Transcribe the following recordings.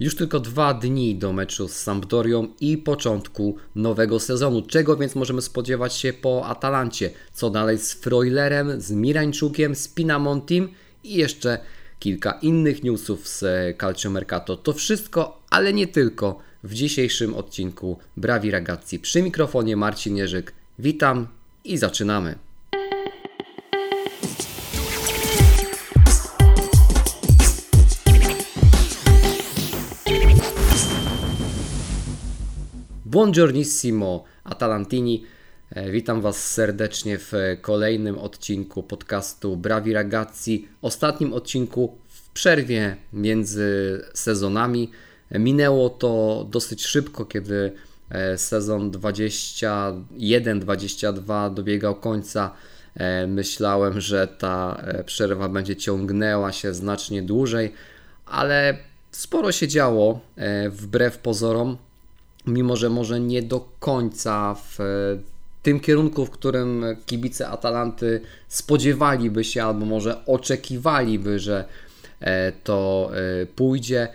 Już tylko dwa dni do meczu z Sampdorią i początku nowego sezonu. Czego więc możemy spodziewać się po Atalancie? Co dalej z Freulerem, z Mirańczukiem, z Pinamontim i jeszcze kilka innych newsów z Calcio Mercato. To wszystko, ale nie tylko w dzisiejszym odcinku Brawi Ragazzi. Przy mikrofonie Marcin Jerzyk. Witam i zaczynamy. Buongiornissimo Atalantini. E, witam Was serdecznie w kolejnym odcinku podcastu Bravi Ragazzi. Ostatnim odcinku w przerwie między sezonami. Minęło to dosyć szybko, kiedy e, sezon 21-22 dobiegał końca. E, myślałem, że ta przerwa będzie ciągnęła się znacznie dłużej, ale sporo się działo wbrew pozorom mimo że może nie do końca w e, tym kierunku, w którym kibice Atalanty spodziewaliby się, albo może oczekiwaliby, że e, to e, pójdzie.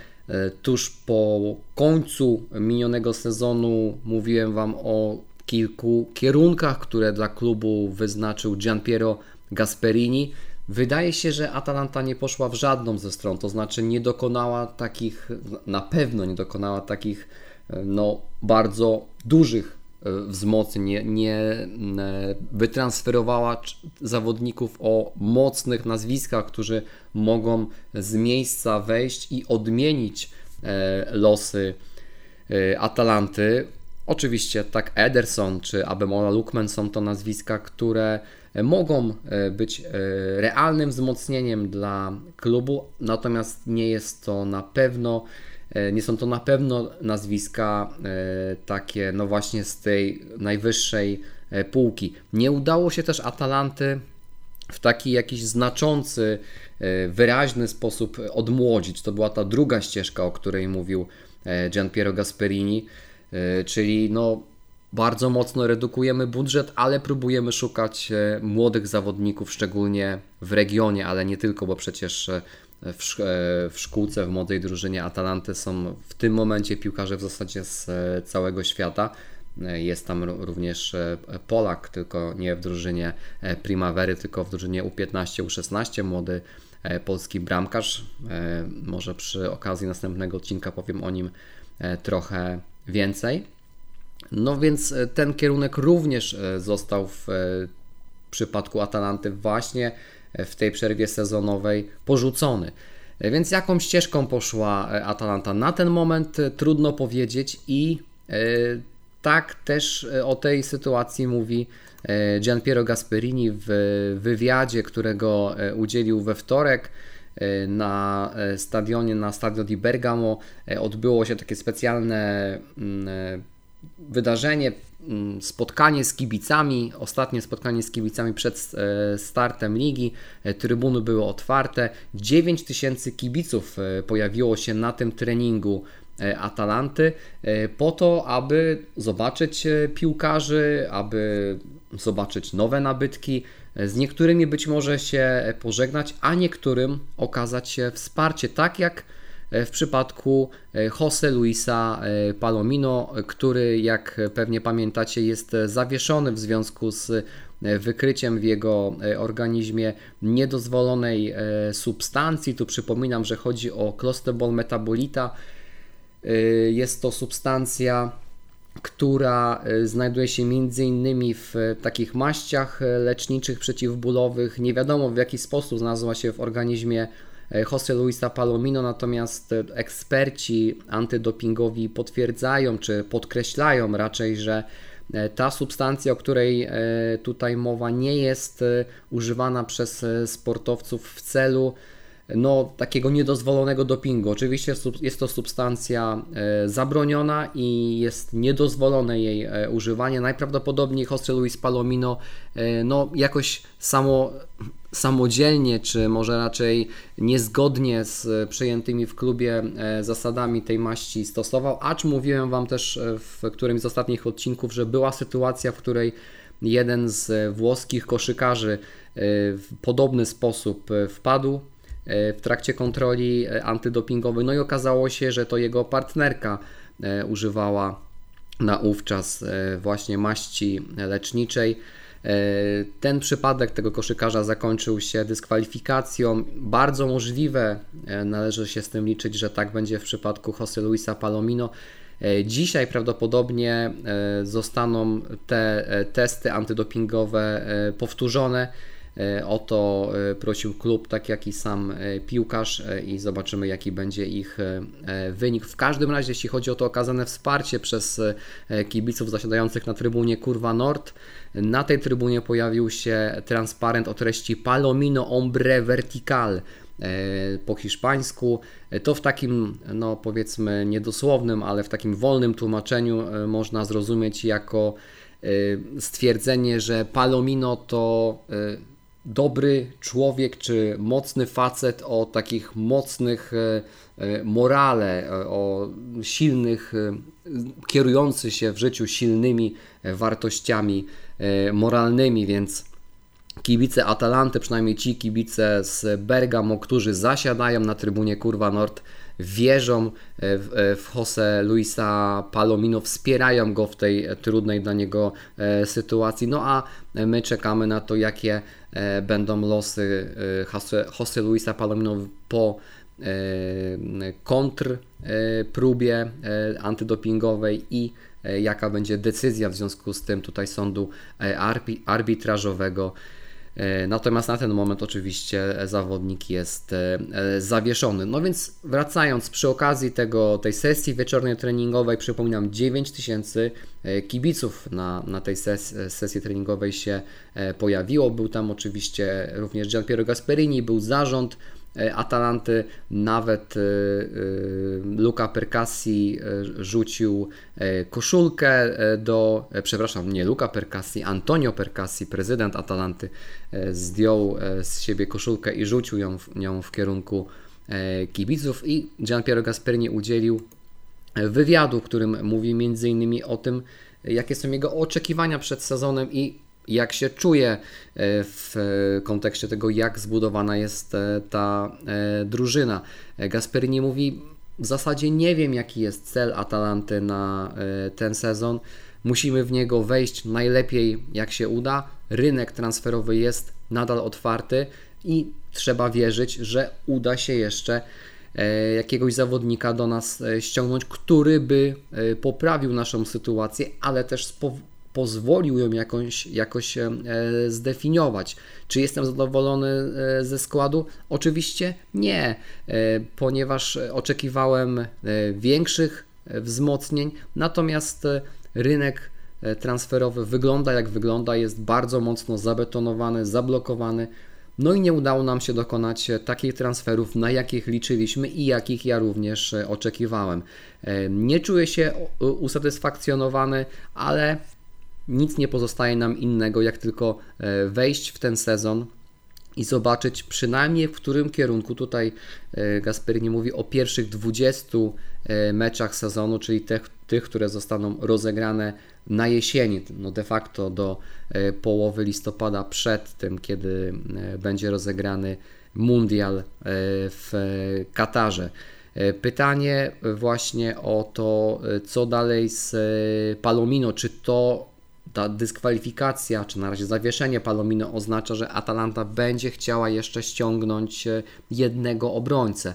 Tuż po końcu minionego sezonu mówiłem Wam o kilku kierunkach, które dla klubu wyznaczył Gianpiero Gasperini. Wydaje się, że Atalanta nie poszła w żadną ze stron, to znaczy nie dokonała takich, na pewno nie dokonała takich no, bardzo dużych e, wzmocnień, nie, nie e, wytransferowała zawodników o mocnych nazwiskach, którzy mogą z miejsca wejść i odmienić e, losy Atalanty. Oczywiście tak Ederson czy Abemola Lukman są to nazwiska, które mogą być realnym wzmocnieniem dla klubu, natomiast nie jest to na pewno nie są to na pewno nazwiska e, takie, no właśnie z tej najwyższej e, półki. Nie udało się też Atalanty w taki jakiś znaczący, wyraźny sposób odmłodzić. To była ta druga ścieżka, o której mówił Gian Piero Gasperini, czyli no bardzo mocno redukujemy budżet, ale próbujemy szukać młodych zawodników, szczególnie w regionie, ale nie tylko, bo przecież w, w szkółce, w młodej drużynie Atalanty są w tym momencie piłkarze w zasadzie z e, całego świata. E, jest tam również e, Polak, tylko nie w drużynie Primavery, tylko w drużynie U15, U16, młody polski bramkarz. Może przy okazji następnego odcinka powiem o nim trochę więcej. No więc ten kierunek również został w przypadku Atalanty właśnie w tej przerwie sezonowej porzucony. Więc jaką ścieżką poszła e, Atalanta? Na ten moment e, trudno powiedzieć i e, tak też o tej sytuacji mówi Gian Piero Gasperini w wywiadzie, którego udzielił we wtorek na stadionie, na Stadio di Bergamo odbyło się takie specjalne mm, wydarzenie, mm, spotkanie z kibicami, ostatnie spotkanie z kibicami przed e, startem ligi, e, trybuny były otwarte, 9 tysięcy kibiców e, pojawiło się na tym treningu Atalanty po to, aby zobaczyć piłkarzy, aby zobaczyć nowe nabytki, z niektórymi być może się pożegnać, a niektórym okazać się wsparcie, tak jak w przypadku e, Jose Luisa e, Palomino, który jak pewnie pamiętacie jest zawieszony w związku z wykryciem w jego organizmie niedozwolonej substancji. Tu przypominam, że chodzi o clostebol metabolita. Jest to substancja, która znajduje się innymi w takich maściach leczniczych przeciwbólowych. Nie wiadomo w jaki sposób znalazła się w organizmie E, Jose Luisa Palomino, natomiast eksperci antydopingowi potwierdzają czy podkreślają raczej, że e, ta substancja, o której e, tutaj mowa, nie jest używana przez sportowców w celu no, takiego niedozwolonego dopingu. Oczywiście jest to substancja zabroniona i jest niedozwolone jej używanie. Najprawdopodobniej Jose Luis Palomino no, jakoś samo samodzielnie, czy może raczej niezgodnie z przyjętymi w klubie e, zasadami tej maści stosował, acz mówiłem Wam też e, w którymś z ostatnich odcinków, że była sytuacja, w której jeden z włoskich koszykarzy e, w podobny sposób wpadł w trakcie kontroli antydopingowej. No i okazało się, że to jego partnerka używała naówczas właśnie maści leczniczej. Ten przypadek tego koszykarza zakończył się dyskwalifikacją. Bardzo możliwe, należy się z tym liczyć, że tak będzie w przypadku Jose Luisa Palomino. E, dzisiaj prawdopodobnie e, zostaną te e, testy antydopingowe powtórzone. O to prosił klub, tak jak i sam piłkarz, i zobaczymy, jaki będzie ich wynik. W każdym razie, jeśli chodzi o to okazane wsparcie przez kibiców zasiadających na trybunie Kurwa Nord, na tej trybunie pojawił się transparent o treści Palomino Ombre Vertical E, po hiszpańsku. E, to w takim, no powiedzmy, niedosłownym, ale w takim wolnym tłumaczeniu e, można zrozumieć jako stwierdzenie, że Palomino to dobry człowiek czy mocny facet o takich mocnych morale, o silnych, kierujący się w życiu silnymi wartościami moralnymi, w kibice Atalanty, przynajmniej ci kibice z Bergamo, którzy zasiadają na trybunie Kurwa Nord, wierzą e, w, e, w Jose Luisa Palomino, wspierają go w tej trudnej dla niego e, sytuacji. No a my czekamy na to, jakie będą losy Jose, Jose Luisa Palomino po kontr próbie antydopingowej i jaka będzie decyzja w związku z tym tutaj sądu arbitrażowego. E, natomiast na ten moment oczywiście zawodnik jest e, zawieszony. No więc wracając, przy okazji tego, tej sesji wieczornej treningowej, przypominam, 9 tysięcy e, kibiców na, na tej ses, sesji treningowej się pojawiło. Był tam oczywiście również Gian Piero Gasperini, był zarząd E, Atalanty. Nawet e, e, Luca Percassi rzucił koszulkę do, przepraszam, nie Luca Percassi, Antonio Percassi, prezydent Atalanty, zdjął z siebie koszulkę i rzucił ją nią w kierunku kibiców i Gian Piero Gasperini udzielił wywiadu, w którym mówi m.in. o tym, jakie są jego oczekiwania przed sezonem i jak się czuje e, w kontekście tego, jak zbudowana jest e, ta e, drużyna. Gasperini mówi, w zasadzie nie wiem, jaki jest cel Atalanty na ten sezon. Musimy w niego wejść najlepiej, jak się uda. Rynek transferowy jest nadal otwarty i trzeba wierzyć, że uda się jeszcze jakiegoś zawodnika do nas ściągnąć, który by poprawił naszą sytuację, ale też pozwolił ją jakąś, jakoś e, zdefiniować. Czy jestem zadowolony e, ze składu? Oczywiście nie, e, ponieważ oczekiwałem większych wzmocnień, natomiast rynek transferowy wygląda jak wygląda, jest bardzo mocno zabetonowany, zablokowany. No i nie udało nam się dokonać takich transferów, na jakich liczyliśmy i jakich ja również oczekiwałem. Nie czuję się usatysfakcjonowany, ale nic nie pozostaje nam innego, jak tylko e, wejść w ten sezon i zobaczyć przynajmniej w którym kierunku tutaj e, Gasperini mówi o pierwszych 20 e, meczach sezonu, czyli tych, tych które zostaną rozegrane na jesieni, no de facto do połowy listopada przed tym, kiedy będzie rozegrany mundial w Katarze. Pytanie właśnie o to, co dalej z Palomino, czy to ta dyskwalifikacja, czy na razie zawieszenie Palomino oznacza, że Atalanta będzie chciała jeszcze ściągnąć e, jednego obrońcę.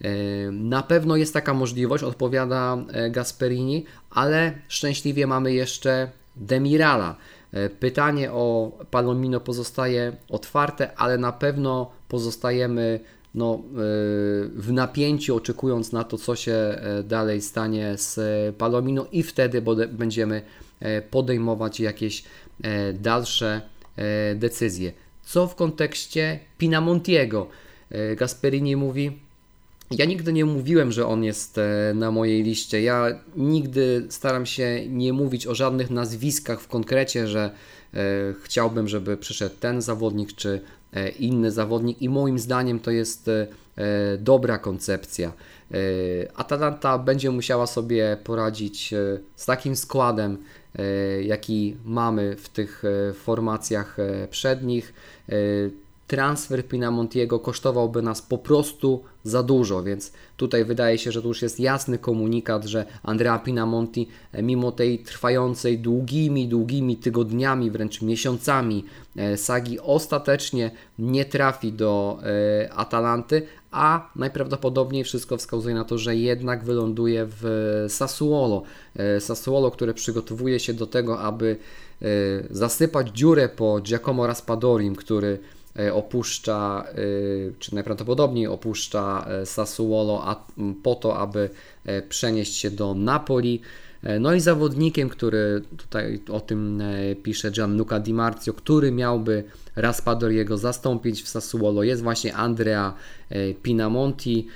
E, na pewno jest taka możliwość, odpowiada e, Gasperini, ale szczęśliwie mamy jeszcze Demirala. Pytanie o Palomino pozostaje otwarte, ale na pewno pozostajemy no, w napięciu, oczekując na to, co się dalej stanie z Palomino, i wtedy będziemy podejmować jakieś e, dalsze e, decyzje. Co w kontekście Pinamontiego? Gasperini mówi, ja nigdy nie mówiłem, że on jest na mojej liście. Ja nigdy staram się nie mówić o żadnych nazwiskach w konkrecie, że chciałbym, żeby przyszedł ten zawodnik czy inny zawodnik, i moim zdaniem to jest dobra koncepcja. Atalanta będzie musiała sobie poradzić z takim składem, E, jaki mamy w tych e, formacjach e, przednich. transfer Pinamontiego kosztowałby nas po prostu za dużo, więc tutaj wydaje się, że to już jest jasny komunikat, że Andrea Pinamonti e, mimo tej trwającej długimi, długimi tygodniami, wręcz miesiącami e, sagi ostatecznie nie trafi do e, Atalanty, a najprawdopodobniej wszystko wskazuje na to, że jednak wyląduje w Sassuolo. Sassuolo, które przygotowuje się do tego, aby zasypać dziurę po Giacomo Raspadorim, który E, opuszcza, e, czy najprawdopodobniej opuszcza e, Sassuolo po to, aby przenieść się do Napoli. No i zawodnikiem, który tutaj o tym pisze Gianluca Di Marzio, który miałby Raspadoriego zastąpić w Sassuolo jest właśnie Andrea Pinamonti.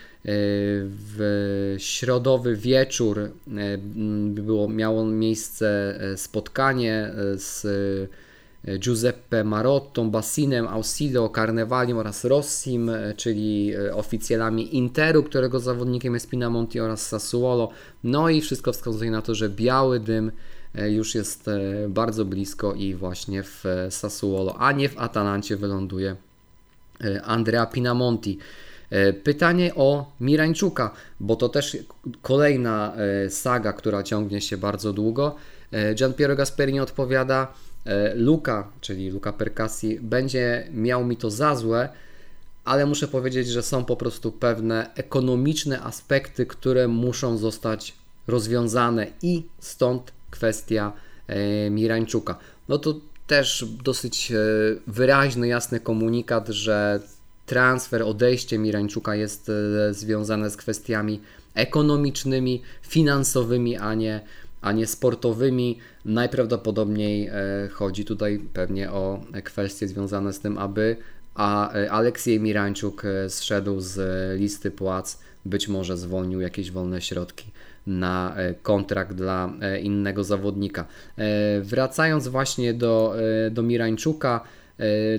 W środowy wieczór było, miało miejsce spotkanie z Giuseppe Marottą, Bassinem, Ausilio, Carnevalim oraz Rossim, czyli e, oficjalami Interu, którego zawodnikiem jest Pinamonti oraz Sassuolo. No i wszystko wskazuje na to, że biały dym e, już jest e, bardzo blisko i właśnie w Sassuolo, a nie w Atalancie wyląduje Andrea Pinamonti. Pytanie o Mirańczuka, bo to też kolejna saga, która ciągnie się bardzo długo. Gian Piero Gasperini odpowiada, E, Luka, czyli Luka Percassi, będzie miał mi to za złe, ale muszę powiedzieć, że są po prostu pewne ekonomiczne aspekty, które muszą zostać rozwiązane i stąd kwestia e, Mirańczuka. No to też dosyć e, wyraźny, jasny komunikat, że transfer, odejście Mirańczuka jest związane z kwestiami ekonomicznymi, finansowymi, a nie a nie sportowymi. Najprawdopodobniej e, chodzi tutaj pewnie o kwestie związane z tym, aby a e, Aleksiej Mirańczuk e, zszedł z listy płac, być może zwolnił jakieś wolne środki na kontrakt dla innego zawodnika. Wracając właśnie do, do Mirańczuka,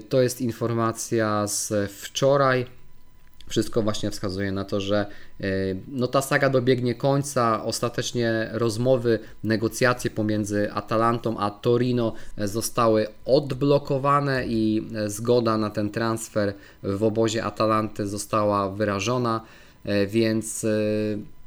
to jest informacja z wczoraj. Wszystko właśnie wskazuje na to, że e, no, ta saga dobiegnie końca. Ostatecznie rozmowy, negocjacje pomiędzy Atalantą a Torino e, zostały odblokowane i e, zgoda na ten transfer w obozie Atalanty została wyrażona, więc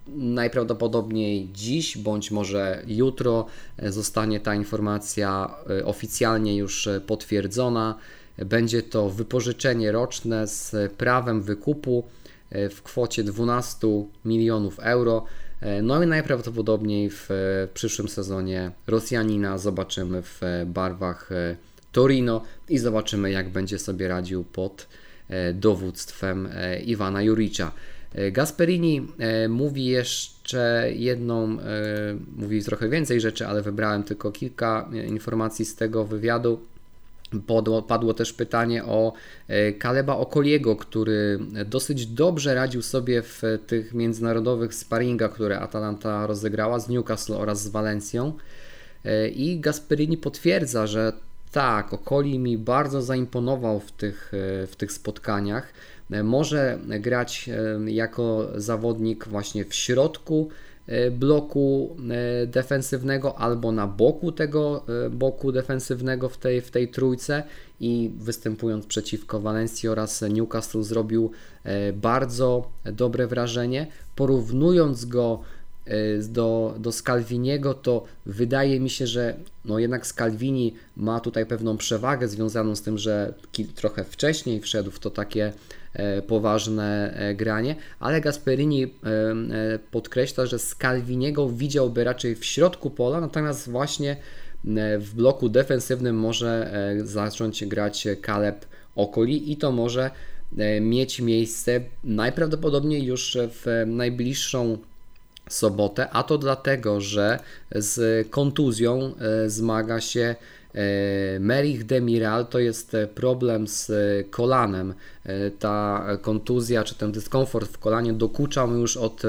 najprawdopodobniej dziś bądź może jutro zostanie ta informacja oficjalnie już potwierdzona. Będzie to wypożyczenie roczne z prawem wykupu e, w kwocie 12 milionów euro. E, no i najprawdopodobniej w przyszłym sezonie Rosjanina zobaczymy w barwach e, Torino i zobaczymy jak będzie sobie radził pod dowództwem Iwana Juricza. Gasperini mówi jeszcze jedną, mówi trochę więcej rzeczy, ale wybrałem tylko kilka informacji z tego wywiadu. Padło, padło też pytanie o e, Kaleba Okoliego, który dosyć dobrze radził sobie w tych międzynarodowych sparingach, które Atalanta rozegrała z Newcastle oraz z Walencją. E, I Gasperini potwierdza, że tak, Okoli mi bardzo zaimponował w tych, e, w tych spotkaniach. Może grać jako zawodnik właśnie w środku bloku e, defensywnego albo na boku tego e, boku defensywnego w tej, w tej trójce i występując przeciwko Walencji oraz Newcastle zrobił bardzo dobre wrażenie. Porównując go do, do Scalviniego, to wydaje mi się, że no jednak Scalvini ma tutaj pewną przewagę związaną z tym, że trochę wcześniej wszedł w to takie E, poważne e, granie, ale Gasperini e, podkreśla, że Scalviniego widziałby raczej w środku pola, natomiast właśnie w bloku defensywnym może zacząć grać Kaleb Okoli i to może mieć miejsce najprawdopodobniej już w najbliższą sobotę, a to dlatego, że z kontuzją zmaga się E, Merich Demiral to jest e, problem z e, kolanem. Ta kontuzja czy ten dyskomfort w kolanie dokuczał już od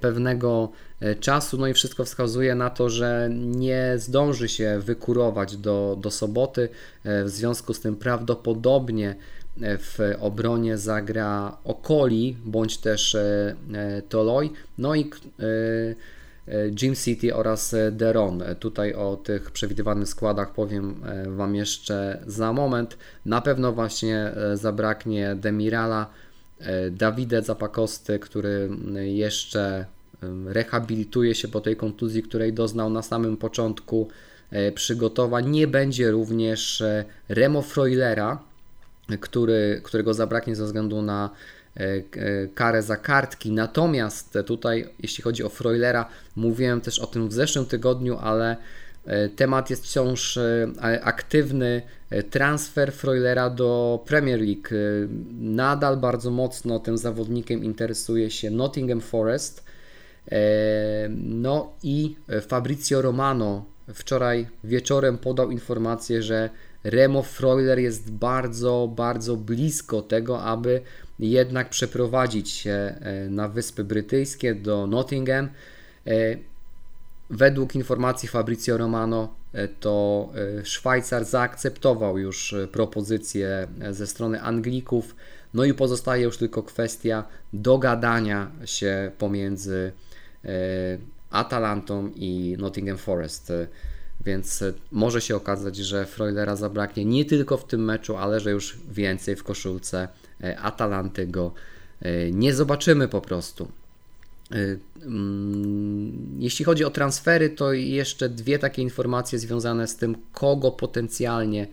pewnego czasu, no i wszystko wskazuje na to, że nie zdąży się wykurować do, do soboty. W związku z tym prawdopodobnie w obronie zagra Okoli bądź też Toloi. No i Jim City oraz Deron. Tutaj o tych przewidywanych składach powiem Wam jeszcze za moment. Na pewno właśnie zabraknie Demirala, Davide Zapakosty, który jeszcze rehabilituje się po tej kontuzji, której doznał na samym początku przygotowań. Nie będzie również Remo Freulera, który, którego zabraknie ze względu na e, e, karę za kartki. Natomiast tutaj, jeśli chodzi o Freulera, mówiłem też o tym w zeszłym tygodniu, ale e, temat jest wciąż aktywny. Transfer Freulera do Premier League. Nadal bardzo mocno tym zawodnikiem interesuje się Nottingham Forest. No i Fabrizio Romano wczoraj wieczorem podał informację, że Remo Freuler jest bardzo, bardzo blisko tego, aby jednak przeprowadzić się e, na Wyspy Brytyjskie do Nottingham. E, według informacji Fabrizio Romano e, to Szwajcar zaakceptował już propozycję ze strony Anglików. No i pozostaje już tylko kwestia dogadania się pomiędzy Atalantą i Nottingham Forest. Więc e, może się okazać, że Freulera zabraknie nie tylko w tym meczu, ale że już więcej w koszulce e, Atalanty go e, nie zobaczymy po prostu. Mm, jeśli chodzi o transfery, to jeszcze dwie takie informacje związane z tym, kogo potencjalnie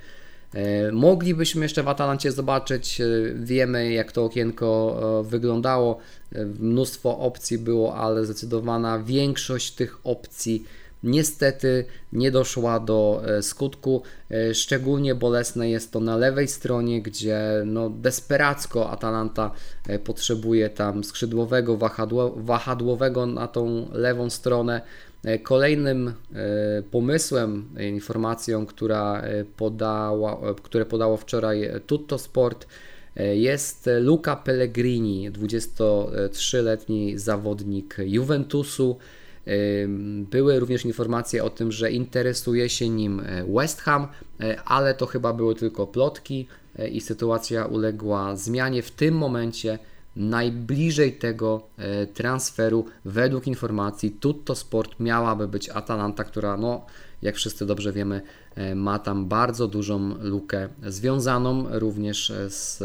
moglibyśmy jeszcze w Atalancie zobaczyć. Wiemy, jak to okienko wyglądało. Mnóstwo opcji było, ale zdecydowana większość tych opcji niestety nie doszła do e, skutku. E, szczególnie bolesne jest to na lewej stronie, gdzie no, desperacko Atalanta e, potrzebuje tam skrzydłowego, wahadło, wahadłowego na tą lewą stronę. Kolejnym pomysłem, informacją, która podała, które podało wczoraj Tutto Sport, jest Luca Pellegrini, 23-letni zawodnik Juventusu. Były również informacje o tym, że interesuje się nim e, West Ham, e, ale to chyba były tylko plotki e, i sytuacja uległa zmianie. W tym momencie najbliżej tego transferu, według informacji Tutto Sport miałaby być Atalanta, która no, jak wszyscy dobrze wiemy, ma tam bardzo dużą lukę związaną również z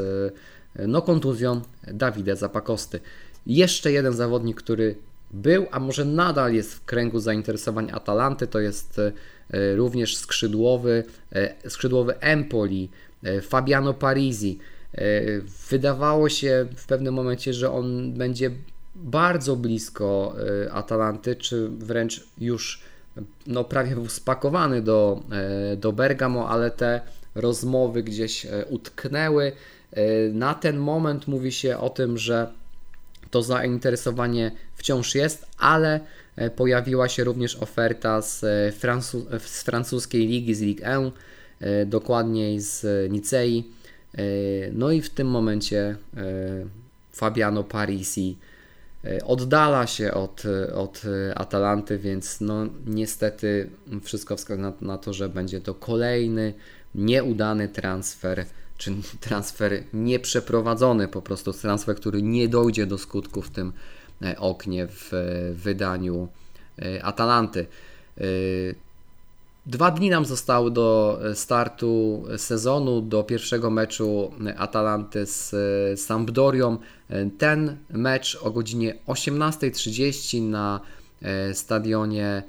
no, kontuzją Dawida Zapakosty. Jeszcze jeden zawodnik, który był, a może nadal jest w kręgu zainteresowań Atalanty, to jest e, również skrzydłowy, e, skrzydłowy Empoli, e, Fabiano Parisi. Wydawało się w pewnym momencie, że on będzie bardzo blisko Atalanty, czy wręcz już no, prawie był spakowany do, do Bergamo, ale te rozmowy gdzieś utknęły. Na ten moment mówi się o tym, że to zainteresowanie wciąż jest, ale e, pojawiła się również oferta z, e, Francu z francuskiej ligi, z Ligue 1, e, dokładniej z Nicei. No i w tym momencie Fabiano Parisi oddala się od, od Atalanty, więc no niestety wszystko wskazuje na, na to, że będzie to kolejny nieudany transfer czy transfer nieprzeprowadzony, po prostu transfer, który nie dojdzie do skutku w tym e, oknie w wydaniu e, Atalanty. E, dwa dni nam zostały do startu sezonu, do pierwszego meczu Atalanty z Sampdorią. Ten mecz o godzinie 18.30 na stadionie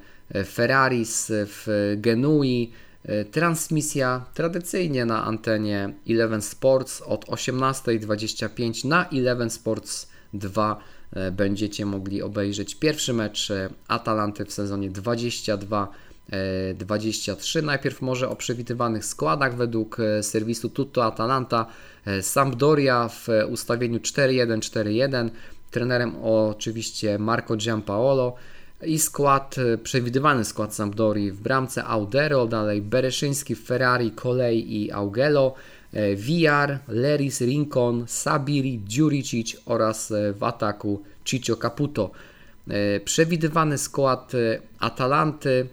Ferraris w Genui. E, transmisja tradycyjnie na antenie Eleven Sports od 18.25 na Eleven Sports 2 e, będziecie mogli obejrzeć pierwszy mecz e, Atalanty w sezonie 22 23. Najpierw może o przewidywanych składach według serwisu Tutto Atalanta. Sampdoria w ustawieniu 4-1-4-1. Trenerem oczywiście Marco Giampaolo i skład, e, przewidywany skład Sampdori w bramce Audero, dalej Bereszyński, Ferrari, Kolej i Augello, e, VR, Leris, Rincon, Sabiri, Dziuricic oraz e, w ataku Ciccio Caputo. Przewidywany skład Atalanty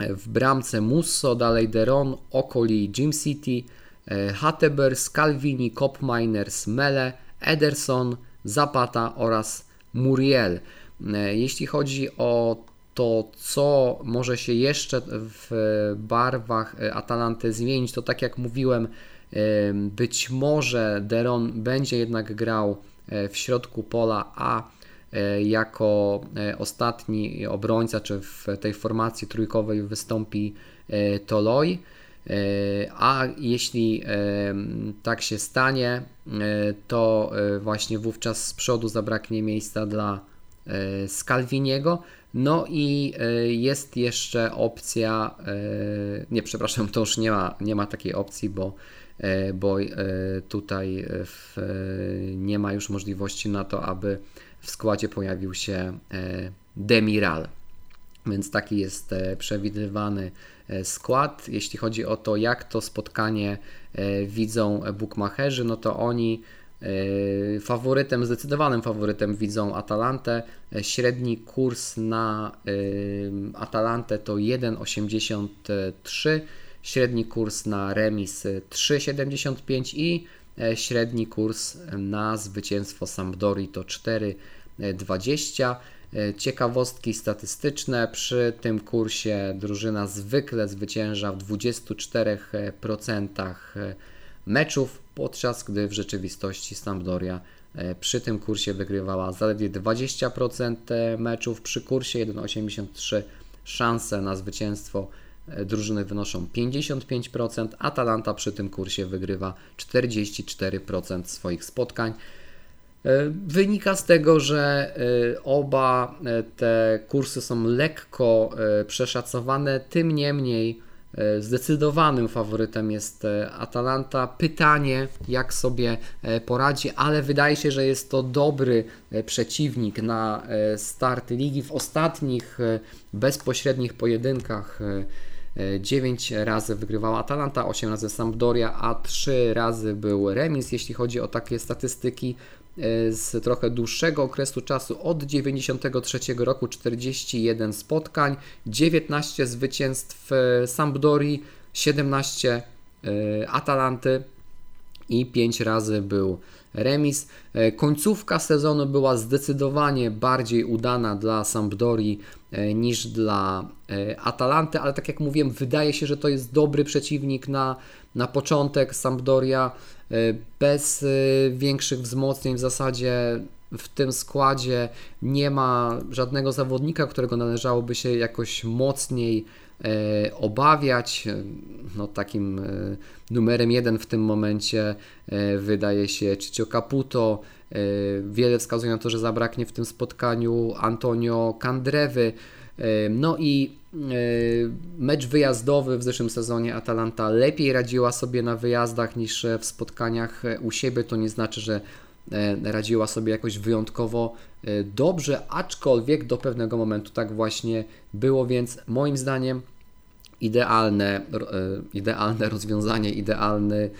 w bramce Musso, dalej Deron, Okoli, Jim City, Hatteber, Scalvini, Kopminers, Mele, Ederson, Zapata oraz Muriel. E, jeśli chodzi o to co może się jeszcze w barwach Atalanty zmienić, to tak jak mówiłem, być może Deron będzie jednak grał w środku pola, a jako ostatni obrońca, czy w tej formacji trójkowej wystąpi Toloi. E, a jeśli e, tak się stanie, e, to właśnie wówczas z przodu zabraknie miejsca dla Scalviniego. No i jest jeszcze opcja, nie przepraszam, to już nie ma, nie ma takiej opcji, bo, bo tutaj w, nie ma już możliwości na to, aby w składzie pojawił się Demiral. Więc taki jest przewidywany E, skład. Jeśli chodzi o to, jak to spotkanie e, widzą bookmacherzy, no to oni e, faworytem, zdecydowanym faworytem widzą Atalantę. Średni kurs na Atalantę to 1,83, średni kurs na remis 3,75 i średni kurs na zwycięstwo Sampdori to 4,20. E, ciekawostki statystyczne. Przy tym kursie drużyna zwykle zwycięża w 24% e, meczów, podczas gdy w rzeczywistości Sampdoria e, przy tym kursie wygrywała zaledwie 20% meczów. Przy kursie 1,83 szanse na zwycięstwo drużyny wynoszą 55%. Atalanta przy tym kursie wygrywa 44% swoich spotkań. E, wynika z tego, że e, oba e, te kursy są lekko przeszacowane, tym niemniej zdecydowanym faworytem jest Atalanta. Pytanie, jak sobie poradzi, ale wydaje się, że jest to dobry przeciwnik na start ligi. W ostatnich bezpośrednich pojedynkach 9 razy wygrywała Atalanta, 8 razy Sampdoria, a 3 razy był remis. Jeśli chodzi o takie statystyki E, z trochę dłuższego okresu czasu od 93 roku 41 spotkań, 19 zwycięstw e, Sampdori, 17 e, Atalanty i 5 razy był remis. Końcówka sezonu była zdecydowanie bardziej udana dla Sampdori niż dla Atalanty, ale tak jak mówiłem, wydaje się, że to jest dobry przeciwnik na, na początek. Sampdoria E, bez e, większych wzmocnień w zasadzie w tym składzie nie ma żadnego zawodnika, którego należałoby się jakoś mocniej e, obawiać. No, takim numerem jeden w tym momencie wydaje się Cicio Caputo. Wiele wskazuje na to, że zabraknie w tym spotkaniu Antonio Candrewy. No i mecz wyjazdowy w zeszłym sezonie Atalanta lepiej radziła sobie na wyjazdach niż w spotkaniach u siebie. To nie znaczy, że radziła sobie jakoś wyjątkowo dobrze, aczkolwiek do pewnego momentu tak właśnie było, więc moim zdaniem idealne, idealne rozwiązanie, idealny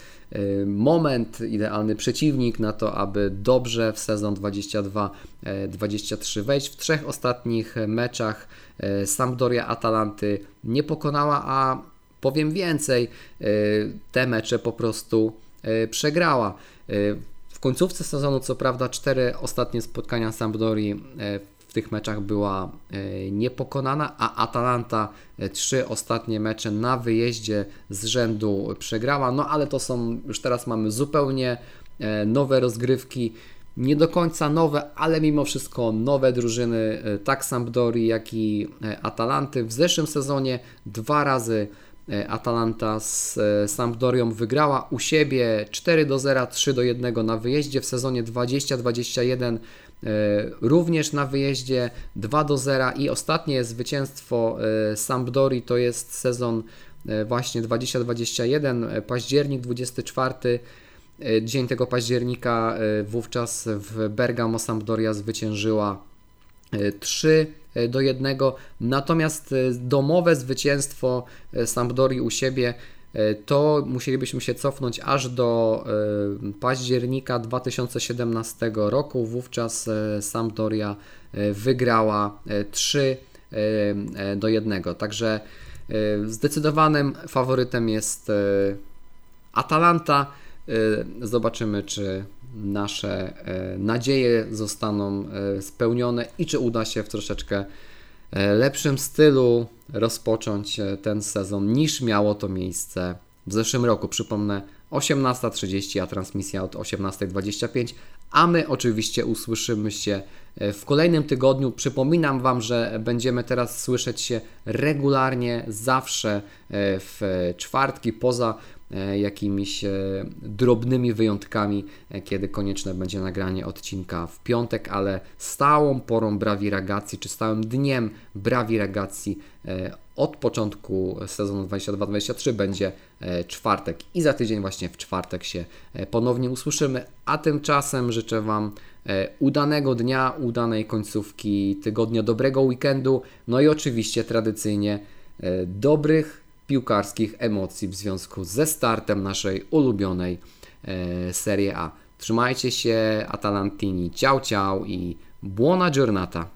moment, idealny przeciwnik na to, aby dobrze w sezon 22-23 wejść. W trzech ostatnich meczach e, Sampdoria Atalanty nie pokonała, a powiem więcej, e, te mecze po prostu e, przegrała. W końcówce sezonu, co prawda, cztery ostatnie spotkania Sampdorii w tych meczach była e, niepokonana, a Atalanta e, trzy ostatnie mecze na wyjeździe z rzędu przegrała. No ale to są, już teraz mamy zupełnie e, nowe rozgrywki. Nie do końca nowe, ale mimo wszystko nowe drużyny, tak Sampdori, jak i Atalanty. W zeszłym sezonie dwa razy Atalanta z Sampdorią wygrała u siebie 4 do 0, 3 do 1 na wyjeździe. W sezonie 2021 E, również na wyjeździe 2 do 0 i ostatnie zwycięstwo e, Sampdori to jest sezon e, właśnie 2021, październik 24 dzień tego października wówczas w Bergamo Sampdoria zwyciężyła 3 do 1. Natomiast domowe zwycięstwo Sampdori u siebie E, to musielibyśmy się cofnąć aż do e, października 2017 roku. Wówczas e, Sampdoria wygrała 3 do 1. Także zdecydowanym faworytem jest Atalanta. Zobaczymy, czy nasze nadzieje zostaną spełnione i czy uda się w troszeczkę lepszym stylu rozpocząć ten sezon niż miało to miejsce w zeszłym roku. Przypomnę, 18.30, a transmisja od 18.25. A my oczywiście usłyszymy się e, w kolejnym tygodniu. Przypominam Wam, że będziemy teraz słyszeć się regularnie, zawsze e, w czwartki, poza e, jakimiś drobnymi wyjątkami, kiedy konieczne będzie nagranie odcinka w piątek, ale stałą porą Brawi Ragazzi, czy stałym dniem Brawi Ragazzi od początku sezonu 22-23 będzie e, czwartek. I za tydzień właśnie w czwartek się e, ponownie usłyszymy, a tymczasem życzę Wam e, udanego dnia, udanej końcówki tygodnia, dobrego weekendu, no i oczywiście tradycyjnie dobrych piłkarskich emocji w związku ze startem naszej ulubionej e, Serie A. Trzymajcie się, Atalantini, ciao ciao i buona giornata!